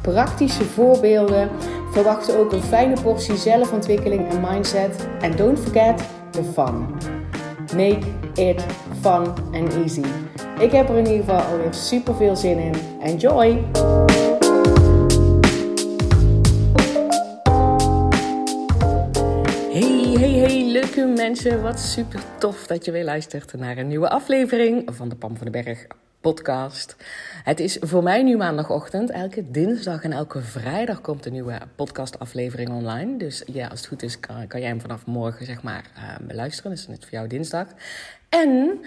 praktische voorbeelden. Verwacht ook een fijne portie zelfontwikkeling en mindset. En don't forget the fun. Make it fun and easy. Ik heb er in ieder geval alweer super veel zin in. Enjoy! Hey, hey, hey, leuke mensen. Wat super tof dat je weer luistert naar een nieuwe aflevering van de Pam van den Berg podcast. Het is voor mij nu maandagochtend. Elke dinsdag en elke vrijdag komt een nieuwe podcastaflevering online. Dus ja, als het goed is, kan, kan jij hem vanaf morgen zeg maar uh, beluisteren. Dus het voor jou dinsdag. En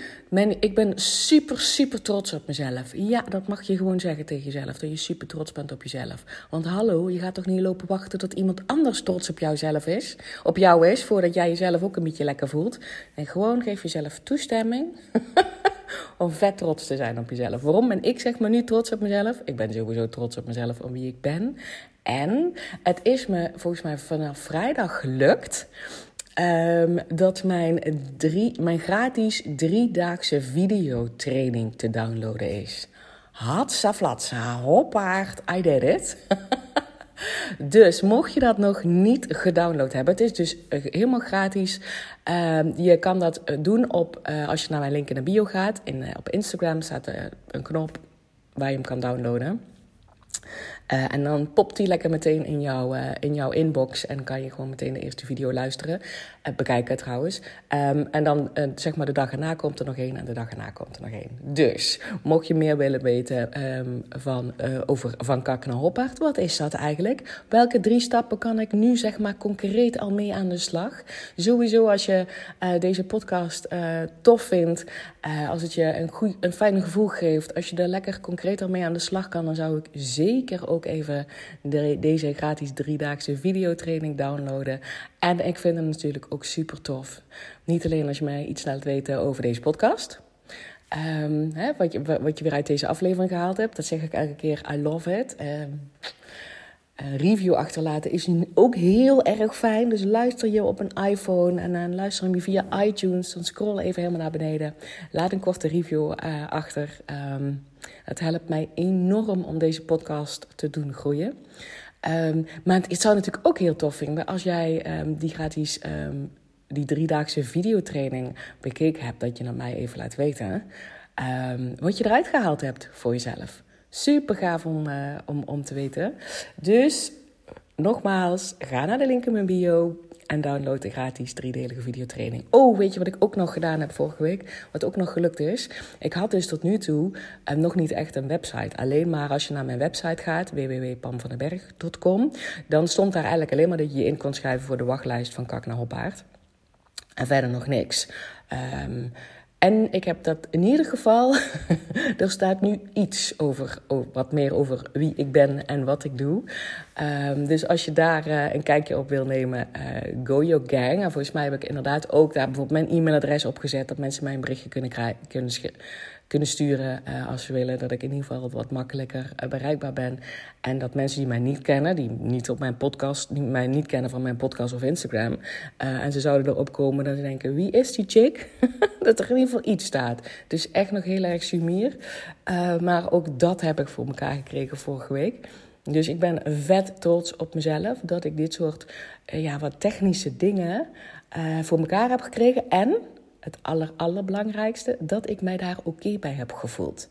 ik ben super, super trots op mezelf. Ja, dat mag je gewoon zeggen tegen jezelf. Dat je super trots bent op jezelf. Want hallo, je gaat toch niet lopen wachten tot iemand anders trots op jouzelf is? Op jou is, voordat jij jezelf ook een beetje lekker voelt. En gewoon geef jezelf toestemming. om vet trots te zijn op jezelf. Waarom ben ik zeg maar nu trots op mezelf? Ik ben sowieso trots op mezelf om wie ik ben. En het is me volgens mij vanaf vrijdag gelukt Um, dat mijn, drie, mijn gratis driedaagse videotraining te downloaden is. Hatsaflatsa, hoppaard, I did it. dus mocht je dat nog niet gedownload hebben, het is dus eh, helemaal gratis. Um, je kan dat eh, doen op, uh, als je naar mijn link in de bio gaat. In, op Instagram staat een knop waar je hem kan downloaden. Uh, en dan popt die lekker meteen in, jou, uh, in jouw inbox en kan je gewoon meteen de eerste video luisteren. Uh, bekijken trouwens. Um, en dan zeg maar de dag erna komt er nog één en de dag erna komt er nog één. Dus mocht je meer willen weten um, van, over van kak naar wat is dat eigenlijk? Welke drie stappen kan ik nu zeg maar concreet al mee aan de slag? Sowieso als je deze podcast tof vindt, als het je een, goed, een fijn gevoel geeft, als je er lekker concreet al mee aan de slag kan, dan zou ik zeker ook even de, deze gratis driedaagse videotraining downloaden. En ik vind het natuurlijk ook super tof. Niet alleen als je mij iets laat weten over deze podcast. Um, hè, wat, je, wat je weer uit deze aflevering gehaald hebt. Dat zeg ik elke keer. I love it. Um, een review achterlaten is ook heel erg fijn. Dus luister je op een iPhone en dan luister je via iTunes. Dan scroll even helemaal naar beneden. Laat een korte review uh, achter. Um, het helpt mij enorm om deze podcast te doen groeien. Um, maar het, zou natuurlijk ook heel tof vinden als jij um, die gratis die driedaagse videotraining bekeken hebt. Dat je naar mij even laat weten wat je eruit gehaald hebt voor jezelf. Super gaaf om, uh, om, om te weten. Dus nogmaals, ga naar de link in mijn bio en download de gratis driedelige videotraining. Oh, weet je wat ik ook nog gedaan heb vorige week? Wat ook nog gelukt is? Ik had dus tot nu toe uh, nog niet echt een website. Alleen maar als je naar mijn website gaat, www.pamvandenberg.com, dan stond daar eigenlijk alleen maar dat je je in kon schrijven voor de wachtlijst van Kak naar Hoppaard. En verder nog niks. Um, en ik heb dat in ieder geval, er staat nu iets over, wat meer over wie ik ben en wat ik doe. Um, dus als je daar uh, een kijkje op wil nemen, uh, go your gang. En volgens mij heb ik inderdaad ook daar bijvoorbeeld mijn e-mailadres opgezet, dat mensen mij een berichtje kunnen, kunnen kunnen sturen uh, als ze willen. Dat ik in ieder geval wat makkelijker uh, bereikbaar ben. En dat mensen die mij niet kennen, die niet op mijn podcast, die mij niet kennen van mijn podcast of Instagram. Uh, en ze zouden erop komen dat ze denken: wie is die chick? dat er in ieder geval iets staat. Dus echt nog heel erg sumier. maar ook dat heb ik voor elkaar gekregen vorige week. Dus ik ben vet trots op mezelf dat ik dit soort ja, wat technische dingen voor elkaar heb gekregen. En het aller, allerbelangrijkste, dat ik mij daar oké bij heb gevoeld.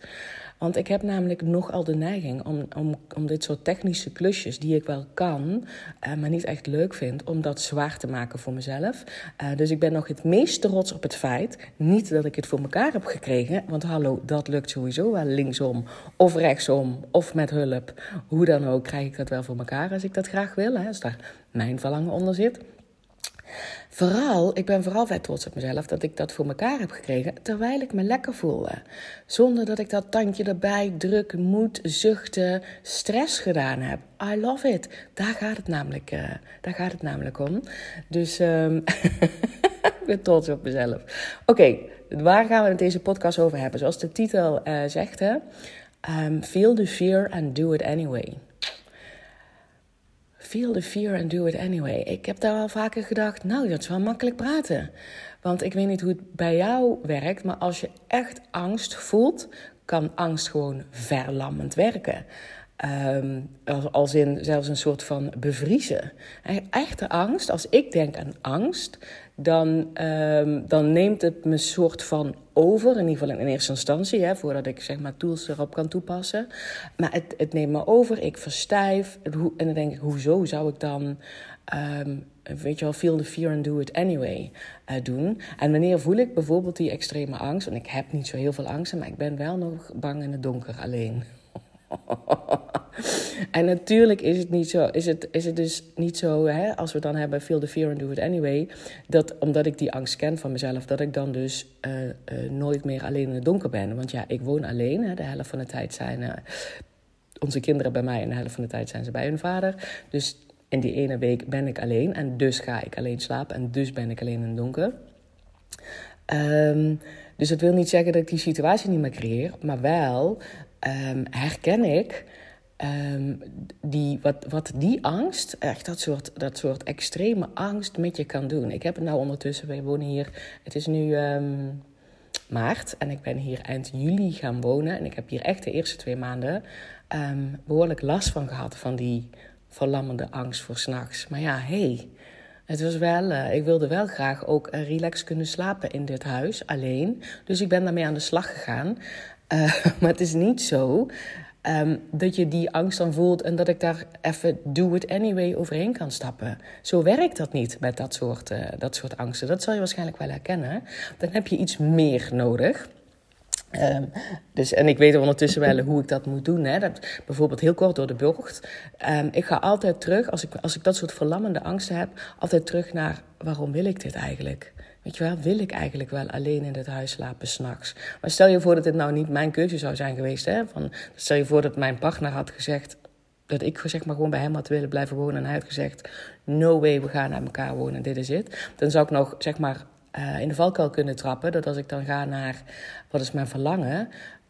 Want ik heb namelijk nogal de neiging om, om, om dit soort technische klusjes, die ik wel kan, uh, maar niet echt leuk vind, om dat zwaar te maken voor mezelf. Uh, dus ik ben nog het meest trots op het feit, niet dat ik het voor elkaar heb gekregen, want hallo, dat lukt sowieso wel linksom of rechtsom of met hulp. Hoe dan ook krijg ik dat wel voor elkaar als ik dat graag wil, hè, als daar mijn verlangen onder zit. Vooral, ik ben vooral vet trots op mezelf dat ik dat voor elkaar heb gekregen terwijl ik me lekker voelde. Zonder dat ik dat tandje erbij, druk, moed, zuchten, stress gedaan heb. I love it. Daar gaat het namelijk, uh, daar gaat het namelijk om. Dus um, ik ben trots op mezelf. Oké, waar gaan we het deze podcast over hebben? Zoals de titel uh, zegt, hè? Um, feel the fear and do it anyway. Feel the fear and do it anyway. Ik heb daar wel vaker gedacht, nou, dat is wel makkelijk praten. Want ik weet niet hoe het bij jou werkt, maar als je echt angst voelt, kan angst gewoon verlammend werken. Um, als in zelfs een soort van bevriezen. Echte angst, als ik denk aan angst, dan, um, dan neemt het me soort van over. In ieder geval in eerste instantie, hè, voordat ik zeg maar tools erop kan toepassen. Maar het, het neemt me over, ik verstijf. En dan denk ik, hoezo zou ik dan, um, weet je wel, feel the fear and do it anyway uh, doen? En wanneer voel ik bijvoorbeeld die extreme angst? Want ik heb niet zo heel veel angst, maar ik ben wel nog bang in het donker alleen. en natuurlijk is het niet zo, is het, is het dus niet zo, hè, als we dan hebben feel the fear and do it anyway, dat omdat ik die angst ken van mezelf, dat ik dan dus uh, uh, nooit meer alleen in het donker ben. Want ja, ik woon alleen, hè, de helft van de tijd zijn uh, onze kinderen bij mij en de helft van de tijd zijn ze bij hun vader. Dus in die ene week ben ik alleen en dus ga ik alleen slapen en dus ben ik alleen in het donker. Um, dus dat wil niet zeggen dat ik die situatie niet meer creëer, maar wel um, herken ik um, die, wat, wat die angst, echt dat soort, dat soort extreme angst met je kan doen. Ik heb het nou ondertussen, wij wonen hier, het is nu um, maart en ik ben hier eind juli gaan wonen. En ik heb hier echt de eerste twee maanden behoorlijk last van gehad, van die verlammende angst voor s'nachts. Maar ja, hey, het was wel, uh, ik wilde wel graag ook uh, relax kunnen slapen in dit huis, alleen. Dus ik ben daarmee aan de slag gegaan. Uh, maar het is niet zo um, dat je die angst dan voelt en dat ik daar even do it anyway overheen kan stappen. Zo werkt dat niet met dat soort, uh, dat soort angsten. Dat zal je waarschijnlijk wel herkennen. Dan heb je iets meer nodig. Um, dus, en ik weet ondertussen wel hoe ik dat moet doen. Hè. Dat, bijvoorbeeld heel kort door de bocht. Um, ik ga altijd terug, als ik, als ik dat soort verlammende angsten heb, altijd terug naar waarom wil ik dit eigenlijk? Weet je wel, wil ik eigenlijk wel alleen in het huis slapen s'nachts? Maar stel je voor dat dit nou niet mijn keuze zou zijn geweest. Hè? Van, stel je voor dat mijn partner had gezegd dat ik zeg maar gewoon bij hem had willen blijven wonen. En hij had gezegd: No way, we gaan naar elkaar wonen, dit is het. Dan zou ik nog zeg maar uh, in de valkuil kunnen trappen. Dat als ik dan ga naar wat is mijn verlangen.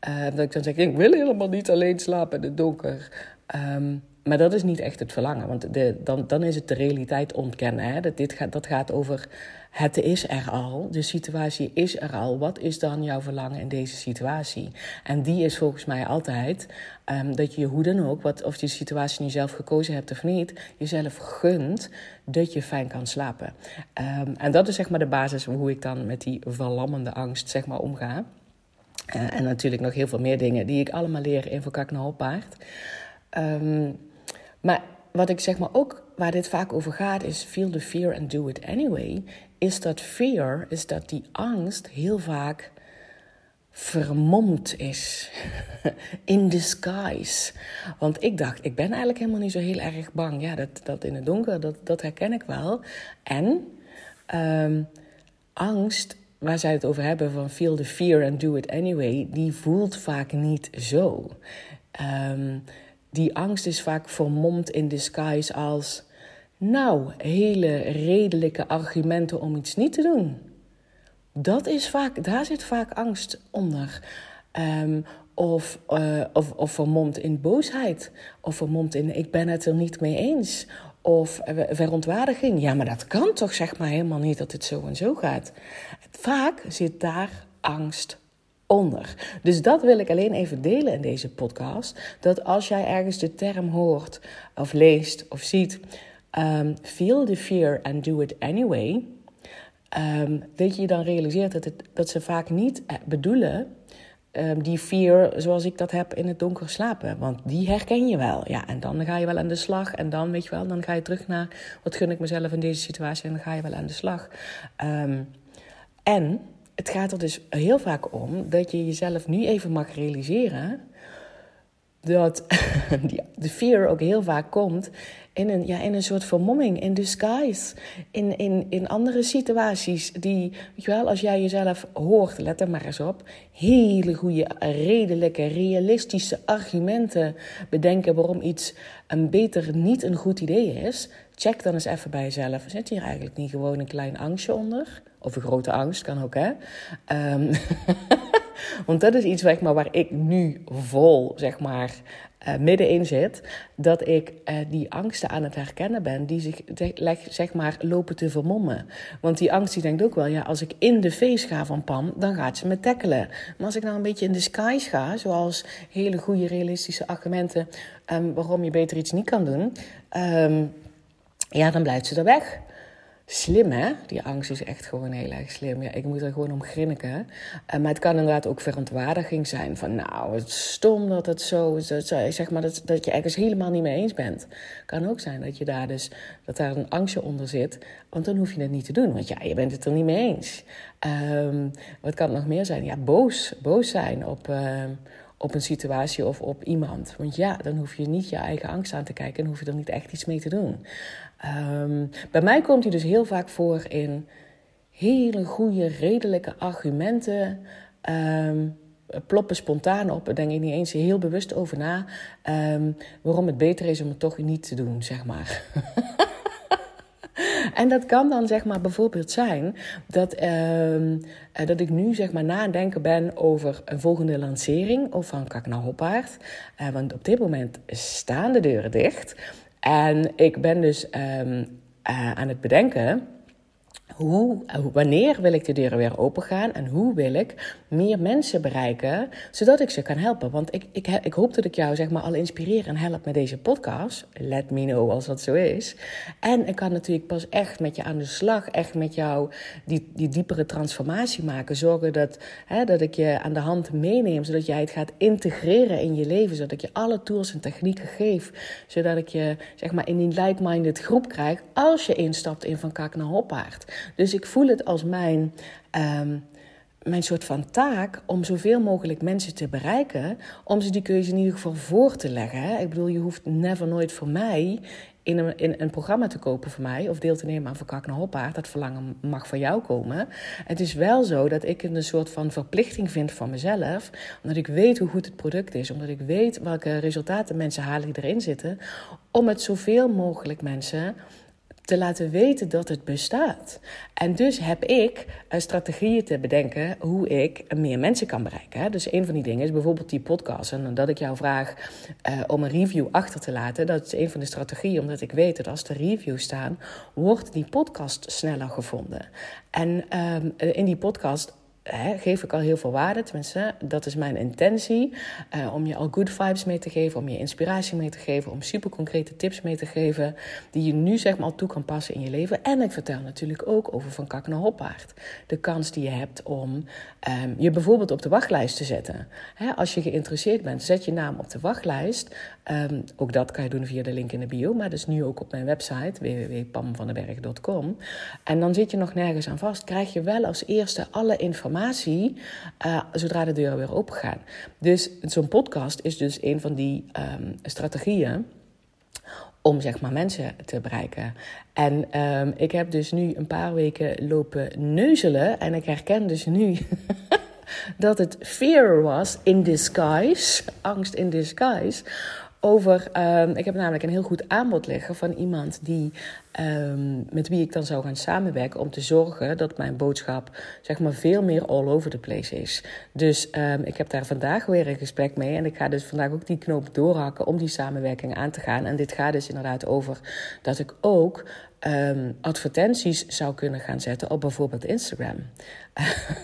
Uh, dat ik dan zeg: Ik wil helemaal niet alleen slapen in het donker. Um, maar dat is niet echt het verlangen. Want de, dan, dan is het de realiteit ontkennen. Hè? Dat, dit gaat, dat gaat over het is er al. De situatie is er al. Wat is dan jouw verlangen in deze situatie? En die is volgens mij altijd um, dat je hoe dan ook, wat, of die situatie nu zelf gekozen hebt of niet, jezelf gunt dat je fijn kan slapen. Um, en dat is zeg maar de basis hoe ik dan met die verlammende angst zeg maar omga. Uh, en natuurlijk nog heel veel meer dingen die ik allemaal leer in Voor Kak Paard. Um, maar wat ik zeg maar ook, waar dit vaak over gaat, is feel the fear and do it anyway. Is dat fear, is dat die angst heel vaak vermomd is. In disguise. Want ik dacht, ik ben eigenlijk helemaal niet zo heel erg bang. Ja, dat, dat in het donker, dat, dat herken ik wel. En um, angst, waar zij het over hebben van feel the fear and do it anyway, die voelt vaak niet zo. Um, die angst is vaak vermomd in disguise als, nou, hele redelijke argumenten om iets niet te doen. Dat is vaak, daar zit vaak angst onder. Um, of, uh, of, of vermomd in boosheid. Of vermomd in ik ben het er niet mee eens. Of verontwaardiging. Ja, maar dat kan toch zeg maar helemaal niet dat het zo en zo gaat. Vaak zit daar angst onder. Dus dat wil ik alleen even delen in deze podcast. Dat als jij ergens de term hoort, of leest, of ziet, um, feel the fear and do it anyway. Um, dat je dan realiseert dat, dat ze vaak niet eh, bedoelen um, die fear zoals ik dat heb in het donker slapen. Want die herken je wel. Ja, en dan ga je wel aan de slag. En dan, weet je wel, dan ga je terug naar wat gun ik mezelf in deze situatie. En dan ga je wel aan de slag. En het gaat er dus heel vaak om dat je jezelf nu even mag realiseren dat de fear ook heel vaak komt in een, ja, in een soort vermomming, in disguise. In, in, in andere situaties die, weet je wel, als jij jezelf hoort, let er maar eens op, hele goede, redelijke, realistische argumenten bedenken waarom iets een beter niet een goed idee is. Check dan eens even bij jezelf. Zit hier eigenlijk niet gewoon een klein angstje onder? Of een grote angst, kan ook, hè? Um, Want dat is iets zeg maar, waar ik nu vol zeg maar, uh, middenin zit. Dat ik uh, die angsten aan het herkennen ben die zich zeg maar, lopen te vermommen. Want die angst die denkt ook wel, ja, als ik in de face ga van Pam, dan gaat ze me tackelen. Maar als ik nou een beetje in de skies ga, zoals hele goede realistische argumenten um, waarom je beter iets niet kan doen, um, ja, dan blijft ze er weg. Slim hè? Die angst is echt gewoon heel erg slim. Ja, ik moet er gewoon om grinniken. Uh, maar het kan inderdaad ook verontwaardiging zijn. Van nou, het is stom dat het zo. Dat, zeg maar dat, dat je ergens helemaal niet mee eens bent. Kan ook zijn dat je daar dus dat daar een angstje onder zit. Want dan hoef je het niet te doen. Want ja, je bent het er niet mee eens. Um, wat kan het nog meer zijn? Ja, boos. Boos zijn op. Uh, op een situatie of op iemand. Want ja, dan hoef je niet je eigen angst aan te kijken en hoef je er niet echt iets mee te doen. Um, bij mij komt hij dus heel vaak voor in hele goede, redelijke argumenten. Um, ploppen spontaan op. Daar denk ik niet eens heel bewust over na. Um, waarom het beter is om het toch niet te doen, zeg maar. En dat kan dan zeg maar bijvoorbeeld zijn dat, uh, dat ik nu zeg maar na denken ben over een volgende lancering of van Kakna Hoppaard. Uh, want op dit moment staan de deuren dicht. En ik ben dus um, uh, aan het bedenken hoe, wanneer wil ik de deuren weer open gaan en hoe wil ik meer mensen bereiken, zodat ik ze kan helpen. Want ik, ik, ik hoop dat ik jou zeg maar al inspireer en help met deze podcast. Let me know als dat zo is. En ik kan natuurlijk pas echt met je aan de slag, echt met jou die, die diepere transformatie maken. Zorgen dat, hè, dat ik je aan de hand meeneem, zodat jij het gaat integreren in je leven. Zodat ik je alle tools en technieken geef. Zodat ik je zeg maar in die like-minded groep krijg als je instapt in Van Kak naar Hoppaard. Dus ik voel het als mijn, um, mijn soort van taak om zoveel mogelijk mensen te bereiken. Om ze die keuze in ieder geval voor te leggen. Ik bedoel, je hoeft never nooit voor mij in een, in een programma te kopen voor mij of deel te nemen aan Verkak naar. Dat verlangen mag van jou komen. Het is wel zo dat ik een soort van verplichting vind van mezelf. Omdat ik weet hoe goed het product is. Omdat ik weet welke resultaten mensen halen die erin zitten. Om het zoveel mogelijk mensen te laten weten dat het bestaat. En dus heb ik uh, strategieën te bedenken hoe ik meer mensen kan bereiken. Dus een van die dingen is bijvoorbeeld die podcast. En dat ik jou vraag uh, om een review achter te laten. Dat is een van de strategieën, omdat ik weet dat als er reviews staan, wordt die podcast sneller gevonden. En um, in die podcast geef ik al heel veel waarde. Tenminste, dat is mijn intentie. Uh, om je al good vibes mee te geven, om je inspiratie mee te geven, om super concrete tips mee te geven. Die je nu zeg maar al toe kan passen in je leven. En ik vertel natuurlijk ook over van kak naar hoppaard. De kans die je hebt om um, je bijvoorbeeld op de wachtlijst te zetten. als je geïnteresseerd bent, zet je naam op de wachtlijst. Um, ook dat kan je doen via de link in de bio. Maar dat is nu ook op mijn website www.pamvandenberg.com. En dan zit je nog nergens aan vast. Krijg je wel als eerste alle informatie uh, zodra de deuren weer open gaan. Dus zo'n podcast is dus een van die um, strategieën om zeg maar mensen te bereiken. En um, ik heb dus nu een paar weken lopen neuzelen en ik herken dus nu dat het fear was in disguise, angst in disguise over. Um, ik heb namelijk een heel goed aanbod liggen van iemand die, um, met wie ik dan zou gaan samenwerken. Om te zorgen dat mijn boodschap zeg maar, veel meer all over the place is. Dus um, ik heb daar vandaag weer een gesprek mee. En ik ga dus vandaag ook die knoop doorhakken om die samenwerking aan te gaan. En dit gaat dus inderdaad over dat ik ook advertenties zou kunnen gaan zetten op bijvoorbeeld Instagram.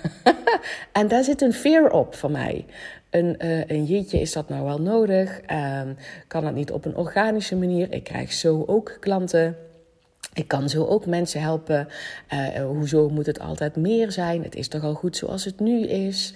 en daar zit een fear op van mij een, uh, een jeetje, is dat nou wel nodig? Um, kan dat niet op een organische manier? Ik krijg zo ook klanten. Ik kan zo ook mensen helpen. Uh, hoezo moet het altijd meer zijn? Het is toch al goed zoals het nu is?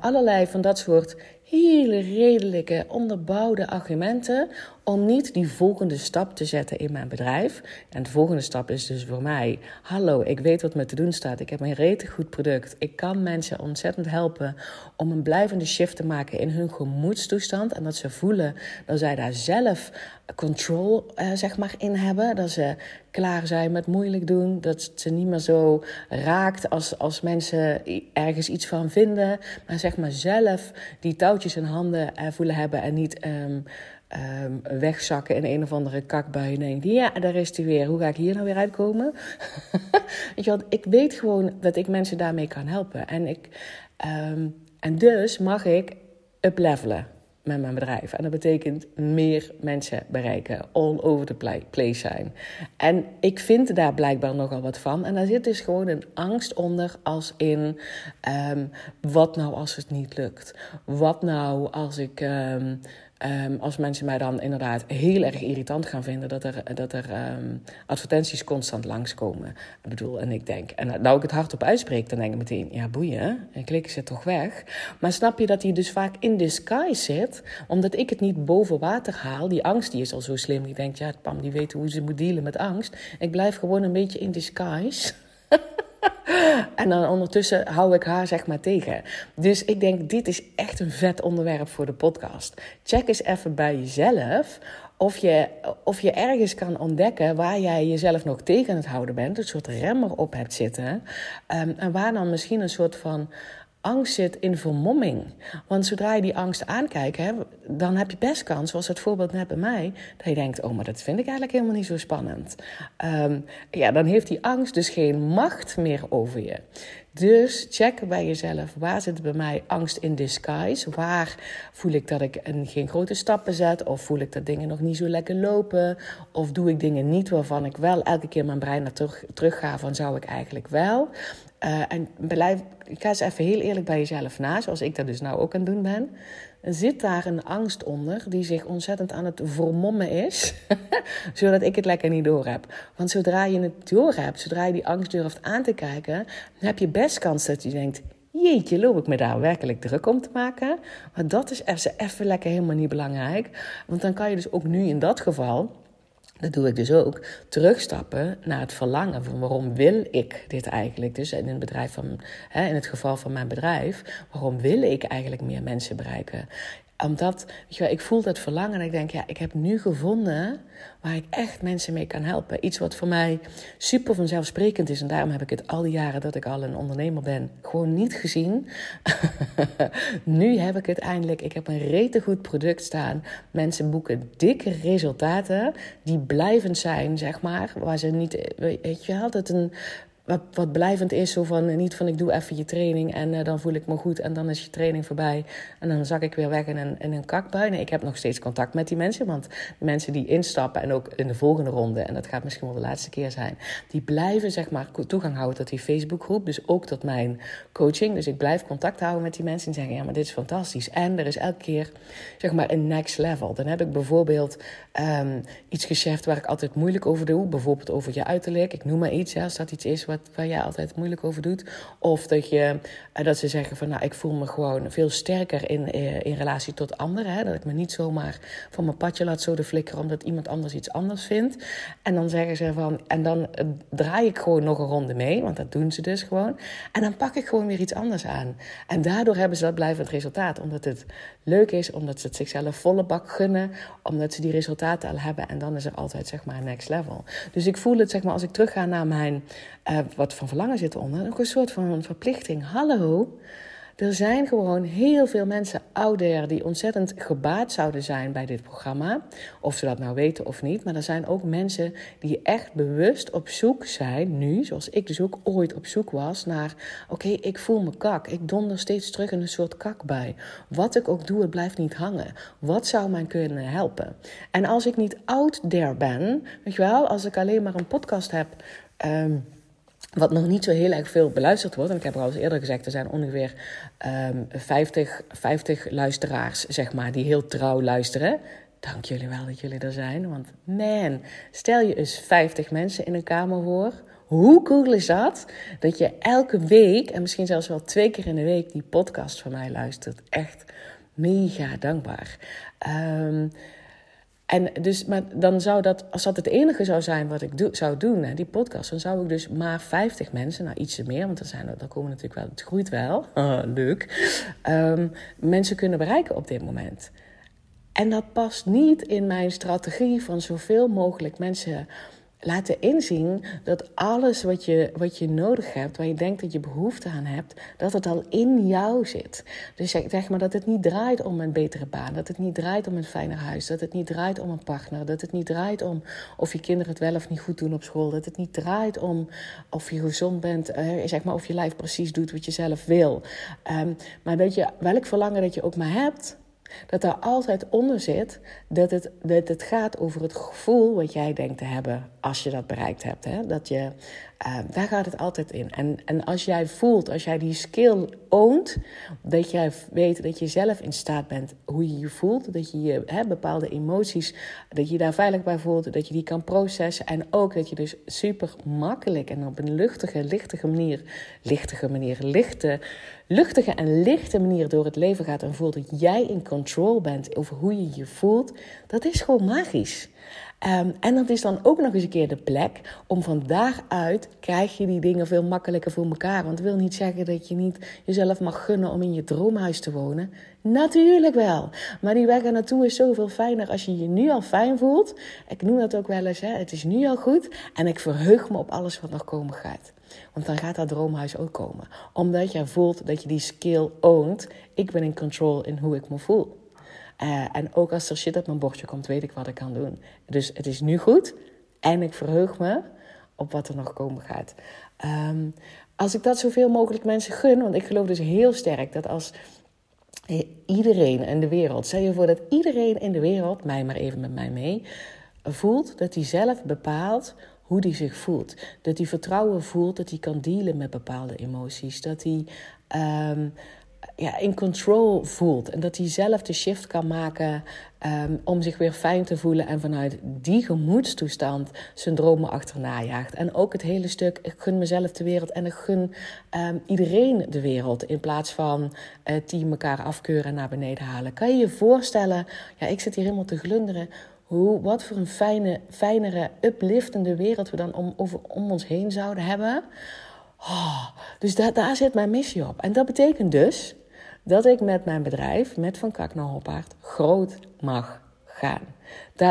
Allerlei van dat soort hele redelijke, onderbouwde argumenten om niet die volgende stap te zetten in mijn bedrijf. En de volgende stap is dus voor mij: hallo, ik weet wat me te doen staat. Ik heb een rete goed product. Ik kan mensen ontzettend helpen om een blijvende shift te maken in hun gemoedstoestand. En dat ze voelen dat zij daar zelf control uh, zeg maar, in hebben. Dat ze klaar zijn met moeilijk doen. Dat het ze niet meer zo raakt als, als mensen ergens iets van vinden. Maar zeg maar zelf die touwtjes in handen uh, voelen hebben en niet. Um, um, wegzakken in een of andere kakbui en denk ja, daar is hij weer. Hoe ga ik hier nou weer uitkomen? weet je ik weet gewoon dat ik mensen daarmee kan helpen. En, ik, um, en dus mag ik uplevelen met mijn bedrijf. En dat betekent meer mensen bereiken, all over the place zijn. En ik vind daar blijkbaar nogal wat van. En daar zit dus gewoon een angst onder als in... Um, wat nou als het niet lukt? Wat nou als ik... Um, als mensen mij dan inderdaad heel erg irritant gaan vinden dat er, dat er um, advertenties constant langskomen. Ik bedoel, en ik denk, en nou ik het hardop uitspreek, dan denk ik meteen, ja boeien, en klikken ze toch weg. Maar snap je dat hij dus vaak in disguise zit, omdat ik het niet boven water haal. Die angst die is al zo slim, die denkt, ja Pam die weet hoe ze moet dealen met angst. Ik blijf gewoon een beetje in disguise. En dan ondertussen hou ik haar zeg maar tegen. Dus ik denk, dit is echt een vet onderwerp voor de podcast. Check eens even bij jezelf of je, of je ergens kan ontdekken waar jij jezelf nog tegen het houden bent. Een soort remmer op hebt zitten. Um, en waar dan misschien een soort van angst zit in vermomming. Want zodra je die angst aankijkt, hè, dan heb je best kans, zoals het voorbeeld net bij mij, dat je denkt: oh, maar dat vind ik eigenlijk helemaal niet zo spannend. Um, ja, dan heeft die angst dus geen macht meer over je. Dus check bij jezelf, waar zit bij mij angst in disguise? Waar voel ik dat ik een, geen grote stappen zet? Of voel ik dat dingen nog niet zo lekker lopen? Of doe ik dingen niet waarvan ik wel elke keer mijn brein naar terug, terug ga van zou ik eigenlijk wel? Uh, en blijf, ga eens even heel eerlijk bij jezelf na, zoals ik dat dus nou ook aan het doen ben. Zit daar een angst onder die zich ontzettend aan het vermommen is, zodat ik het lekker niet door heb? Want zodra je het door hebt, zodra je die angst durft aan te kijken, dan heb je best kans dat je denkt: jeetje, loop ik me daar werkelijk druk om te maken? Maar dat is even lekker helemaal niet belangrijk. Want dan kan je dus ook nu in dat geval dat doe ik dus ook. Terugstappen naar het verlangen van waarom wil ik dit eigenlijk? Dus in het, bedrijf van, hè, in het geval van mijn bedrijf, waarom wil ik eigenlijk meer mensen bereiken? Omdat, wel, ik voel dat verlangen en ik denk, ja, ik heb nu gevonden waar ik echt mensen mee kan helpen. Iets wat voor mij super vanzelfsprekend is. En daarom heb ik het al die jaren dat ik al een ondernemer ben, gewoon niet gezien. nu heb ik het eindelijk. Ik heb een rete goed product staan. Mensen boeken dikke resultaten die blijvend zijn, zeg maar. Waar ze niet, weet je wel, dat een wat, blijvend is. Zo van, niet van ik doe even je training en uh, dan voel ik me goed en dan is je training voorbij. En dan zak ik weer weg in een, in een kakbui. Ik heb nog steeds contact met die mensen. Want de mensen die instappen en ook in de volgende ronde, en dat gaat misschien wel de laatste keer zijn, die blijven zeg maar toegang houden tot die Facebookgroep. Dus ook tot mijn coaching. Dus ik blijf contact houden met die mensen en zeggen, ja, maar dit is fantastisch. En er is elke keer zeg maar een next level. Dan heb ik bijvoorbeeld um, iets geschäft waar ik altijd moeilijk over doe. Bijvoorbeeld over je uiterlijk. Ik noem maar iets, ja, als dat iets is wat waar jij altijd moeilijk over doet. Of dat, je, eh, dat ze zeggen van nou, ik voel me gewoon veel sterker in, eh, in relatie tot anderen. Hè? Dat ik me niet zomaar van mijn padje laat zo de flikkeren omdat iemand anders iets anders vindt. En dan zeggen ze van, en dan eh, draai ik gewoon nog een ronde mee, want dat doen ze dus gewoon. En dan pak ik gewoon weer iets anders aan. En daardoor hebben ze dat blijvend resultaat. Omdat het leuk is, omdat ze het zichzelf volle bak gunnen, omdat ze die resultaten al hebben. En dan is er altijd zeg maar next level. Dus ik voel het zeg maar als ik terugga naar mijn uh, wat van verlangen zit onder. Ook een soort van verplichting. Hallo, er zijn gewoon heel veel mensen out there die ontzettend gebaat zouden zijn bij dit programma. Of ze dat nou weten of niet. Maar er zijn ook mensen die echt bewust op zoek zijn, nu, zoals ik dus ook ooit op zoek was, naar: oké, ik voel me kak. Ik donder steeds terug in een soort kak bij. Wat ik ook doe, het blijft niet hangen. Wat zou mij kunnen helpen? En als ik niet out there ben, weet je wel, als ik alleen maar een podcast heb. Um, wat nog niet zo heel erg veel beluisterd wordt. En ik heb al eens eerder gezegd, er zijn ongeveer um, 50, 50 luisteraars, zeg maar, die heel trouw luisteren. Dank jullie wel dat jullie er zijn. Want man, stel je eens 50 mensen in een kamer voor. Hoe cool is dat? Dat je elke week, en misschien zelfs wel twee keer in de week, die podcast van mij luistert. Echt mega dankbaar. Um, en dus, maar dan zou dat, als dat het enige zou zijn wat ik zou doen, hè, die podcast, dan zou ik dus maar 50 mensen, nou ietsje meer, want dan, zijn dan komen natuurlijk wel, het groeit wel, leuk, um, mensen kunnen bereiken op dit moment. En dat past niet in mijn strategie van zoveel mogelijk mensen laten inzien dat alles wat je, wat je nodig hebt, waar je denkt dat je behoefte aan hebt, dat het al in jou zit. Dus zeg maar dat het niet draait om een betere baan, dat het niet draait om een fijner huis, dat het niet draait om een partner, dat het niet draait om of je kinderen het wel of niet goed doen op school, dat het niet draait om of je gezond bent, eh, zeg maar of je lijf precies doet wat je zelf wil. Um, maar dat je welk verlangen dat je ook maar hebt, dat er altijd onder zit dat het, dat het gaat over het gevoel wat jij denkt te hebben als je dat bereikt hebt. Hè? Dat je, uh, daar gaat het altijd in. En, en als jij voelt, als jij die skill oont, dat jij weet dat je zelf in staat bent hoe je je voelt, dat je je hè, bepaalde emoties, dat je, je daar veilig bij voelt, dat je die kan processen en ook dat je dus super makkelijk en op een luchtige, lichtige manier, lichtige manier, lichte, luchtige en lichte manier door het leven gaat en voelt dat jij in control bent over hoe je je voelt, dat is gewoon magisch. Um, en dat is dan ook nog eens een keer de plek om van daaruit krijg je die dingen veel makkelijker voor elkaar. Want het wil niet zeggen dat je niet jezelf mag gunnen om in je droomhuis te wonen. Natuurlijk wel. Maar die weg naartoe is zoveel fijner als je je nu al fijn voelt. Ik noem dat ook wel eens, hè, het is nu al goed. En ik verheug me op alles wat nog komen gaat. Want dan gaat dat droomhuis ook komen. Omdat jij voelt dat je die skill oont. Ik ben in control in hoe ik me voel. Uh, en ook als er shit op mijn bordje komt, weet ik wat ik kan doen. Dus het is nu goed en ik verheug me op wat er nog komen gaat. Um, als ik dat zoveel mogelijk mensen gun, want ik geloof dus heel sterk dat als iedereen in de wereld, stel je voor dat iedereen in de wereld, mij maar even met mij mee, voelt dat hij zelf bepaalt hoe hij zich voelt. Dat hij vertrouwen voelt dat hij kan dealen met bepaalde emoties. Dat hij um, ja, in control voelt. En dat hij zelf de shift kan maken um, om zich weer fijn te voelen. En vanuit die gemoedstoestand zijn dromen achterna jaagt. En ook het hele stuk, ik gun mezelf de wereld en ik gun um, iedereen de wereld. In plaats van uh, die elkaar afkeuren en naar beneden halen. Kan je je voorstellen, ja, ik zit hier helemaal te glunderen. Hoe, wat voor een fijne, fijnere, upliftende wereld we dan om, over, om ons heen zouden hebben. Oh, dus daar, daar zit mijn missie op. En dat betekent dus dat ik met mijn bedrijf, met Van Kak naar Hoppaard, groot mag gaan.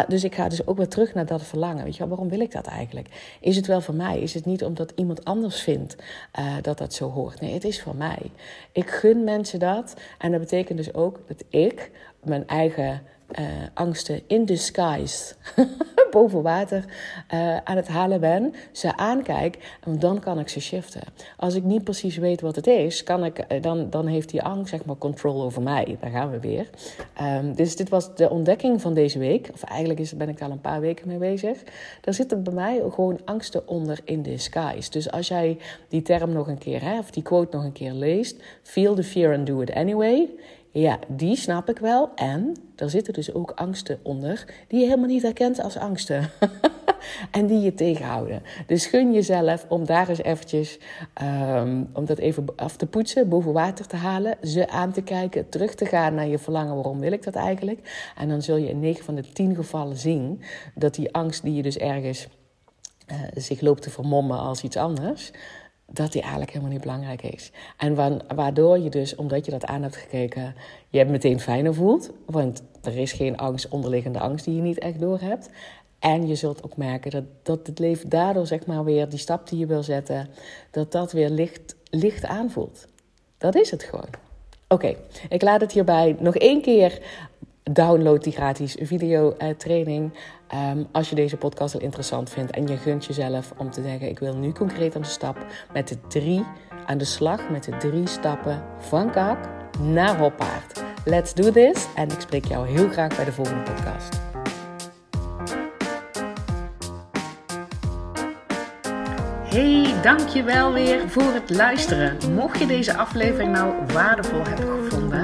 Dus ik ga dus ook weer terug naar dat verlangen. Weet je wel, waarom wil ik dat eigenlijk? Is het wel voor mij? Is het niet omdat iemand anders vindt uh, dat dat zo hoort? Nee, het is voor mij. Ik gun mensen dat. En dat betekent dus ook dat ik mijn eigen uh, angsten in disguise boven water uh, aan het halen ben, ze aankijk, en dan kan ik ze shiften. Als ik niet precies weet wat het is, kan ik, uh, dan, dan heeft die angst zeg maar control over mij. Daar gaan we weer. Um, dus dit was de ontdekking van deze week. Of eigenlijk is, ben ik daar al een paar weken mee bezig. Daar zitten bij mij gewoon angsten onder in disguise. Dus als jij die term nog een keer, hè, of die quote nog een keer leest, feel the fear and do it anyway ja, die snap ik wel. En er zitten dus ook angsten onder die je helemaal niet herkent als angsten. en die je tegenhouden. Dus gun jezelf om daar eens eventjes, um, om dat even af te poetsen, boven water te halen, ze aan te kijken, terug te gaan naar je verlangen, waarom wil ik dat eigenlijk? En dan zul je in 9 van de 10 gevallen zien dat die angst die je dus ergens uh, zich loopt te vermommen als iets anders, dat die eigenlijk helemaal niet belangrijk is. En waardoor je dus, omdat je dat aan hebt gekeken, je meteen fijner voelt. Want er is geen angst, onderliggende angst die je niet echt door hebt. En je zult ook merken dat, dat het leven daardoor, zeg maar, weer die stap die je wil zetten, dat dat weer licht, licht aanvoelt. Dat is het gewoon. Oké, ik laat het hierbij nog één keer download die gratis video uh, training. Um, als je deze podcast al interessant vindt en je gunt jezelf om te zeggen: Ik wil nu concreet aan de stap met de drie aan de slag met de drie stappen van kak naar hoppaard. Let's do this en ik spreek jou heel graag bij de volgende podcast. Hey, dankjewel weer voor het luisteren. Mocht je deze aflevering nou waardevol hebben gevonden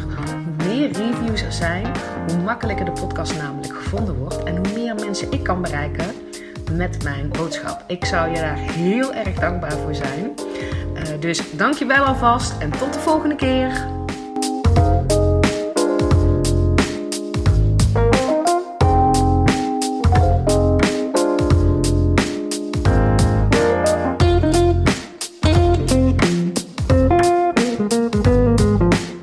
Meer reviews er zijn, hoe makkelijker de podcast namelijk gevonden wordt en hoe meer mensen ik kan bereiken met mijn boodschap. Ik zou je daar heel erg dankbaar voor zijn. Uh, dus dankjewel alvast en tot de volgende keer.